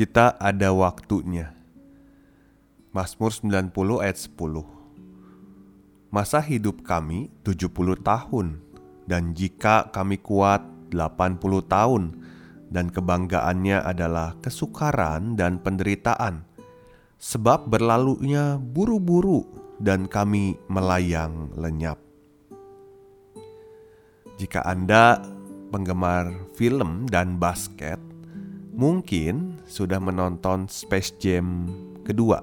Kita ada waktunya. Mazmur 90 ayat 10 Masa hidup kami 70 tahun dan jika kami kuat 80 tahun dan kebanggaannya adalah kesukaran dan penderitaan sebab berlalunya buru-buru dan kami melayang lenyap. Jika Anda penggemar film dan basket, mungkin sudah menonton Space Jam kedua.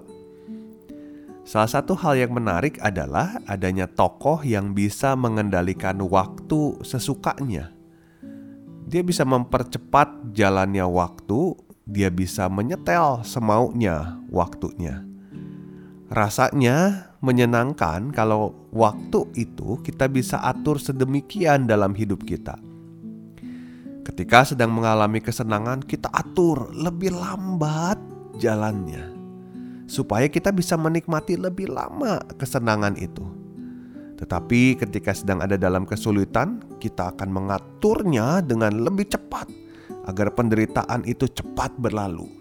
Salah satu hal yang menarik adalah adanya tokoh yang bisa mengendalikan waktu sesukanya. Dia bisa mempercepat jalannya waktu, dia bisa menyetel semaunya waktunya. Rasanya menyenangkan kalau waktu itu kita bisa atur sedemikian dalam hidup kita Ketika sedang mengalami kesenangan, kita atur lebih lambat jalannya, supaya kita bisa menikmati lebih lama kesenangan itu. Tetapi ketika sedang ada dalam kesulitan, kita akan mengaturnya dengan lebih cepat agar penderitaan itu cepat berlalu.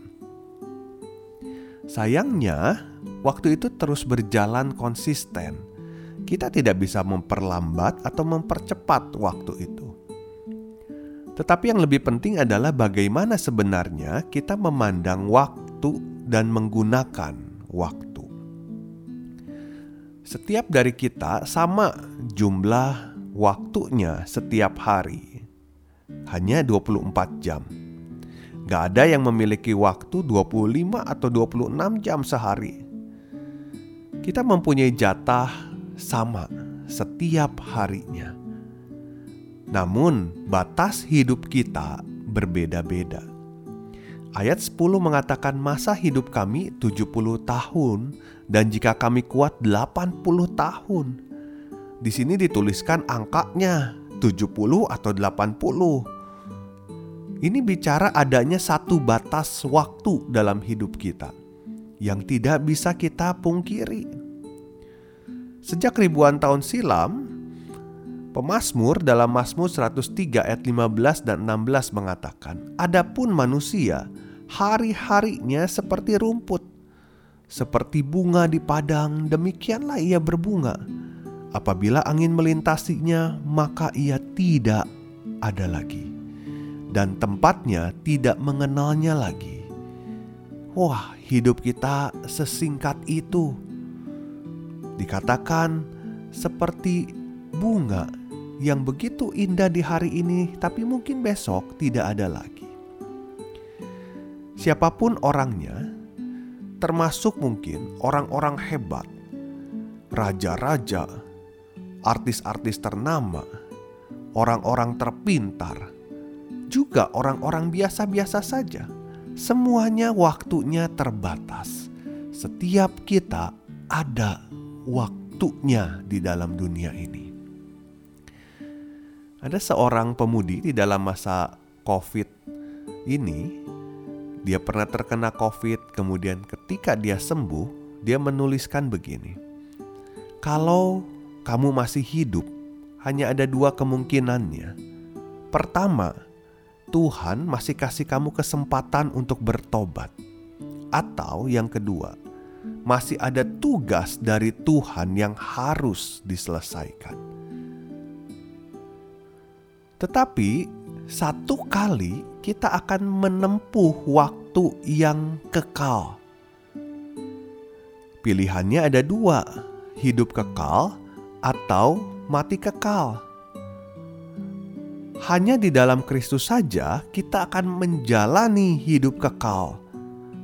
Sayangnya, waktu itu terus berjalan konsisten. Kita tidak bisa memperlambat atau mempercepat waktu itu. Tetapi yang lebih penting adalah bagaimana sebenarnya kita memandang waktu dan menggunakan waktu. Setiap dari kita sama jumlah waktunya setiap hari. Hanya 24 jam. Gak ada yang memiliki waktu 25 atau 26 jam sehari. Kita mempunyai jatah sama setiap harinya. Namun, batas hidup kita berbeda-beda. Ayat 10 mengatakan masa hidup kami 70 tahun dan jika kami kuat 80 tahun. Di sini dituliskan angkanya 70 atau 80. Ini bicara adanya satu batas waktu dalam hidup kita yang tidak bisa kita pungkiri. Sejak ribuan tahun silam, Pemasmur dalam Mazmur 103 ayat 15 dan 16 mengatakan, Adapun manusia, hari-harinya seperti rumput, seperti bunga di padang, demikianlah ia berbunga. Apabila angin melintasinya, maka ia tidak ada lagi, dan tempatnya tidak mengenalnya lagi. Wah, hidup kita sesingkat itu. Dikatakan seperti bunga yang begitu indah di hari ini, tapi mungkin besok tidak ada lagi. Siapa pun orangnya, termasuk mungkin orang-orang hebat, raja-raja, artis-artis ternama, orang-orang terpintar, juga orang-orang biasa-biasa saja. Semuanya waktunya terbatas. Setiap kita ada waktunya di dalam dunia ini. Ada seorang pemudi di dalam masa COVID ini, dia pernah terkena COVID, kemudian ketika dia sembuh, dia menuliskan begini: "Kalau kamu masih hidup, hanya ada dua kemungkinannya. Pertama, Tuhan masih kasih kamu kesempatan untuk bertobat, atau yang kedua, masih ada tugas dari Tuhan yang harus diselesaikan." Tetapi satu kali kita akan menempuh waktu yang kekal. Pilihannya ada dua, hidup kekal atau mati kekal. Hanya di dalam Kristus saja kita akan menjalani hidup kekal.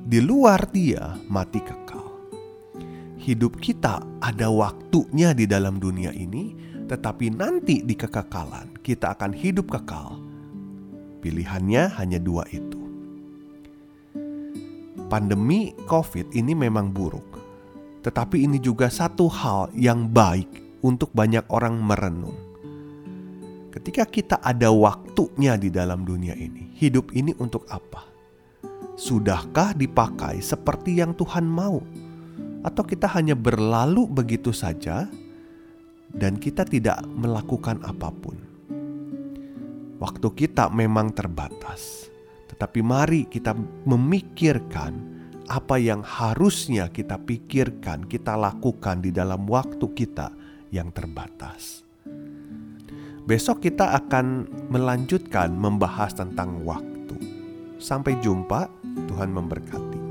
Di luar Dia, mati kekal. Hidup kita ada waktunya di dalam dunia ini, tetapi nanti di kekekalan kita akan hidup kekal. Pilihannya hanya dua itu. Pandemi COVID ini memang buruk, tetapi ini juga satu hal yang baik untuk banyak orang merenung. Ketika kita ada waktunya di dalam dunia ini, hidup ini untuk apa? Sudahkah dipakai seperti yang Tuhan mau? Atau kita hanya berlalu begitu saja dan kita tidak melakukan apa pun. Waktu kita memang terbatas, tetapi mari kita memikirkan apa yang harusnya kita pikirkan, kita lakukan di dalam waktu kita yang terbatas. Besok kita akan melanjutkan membahas tentang waktu. Sampai jumpa, Tuhan memberkati.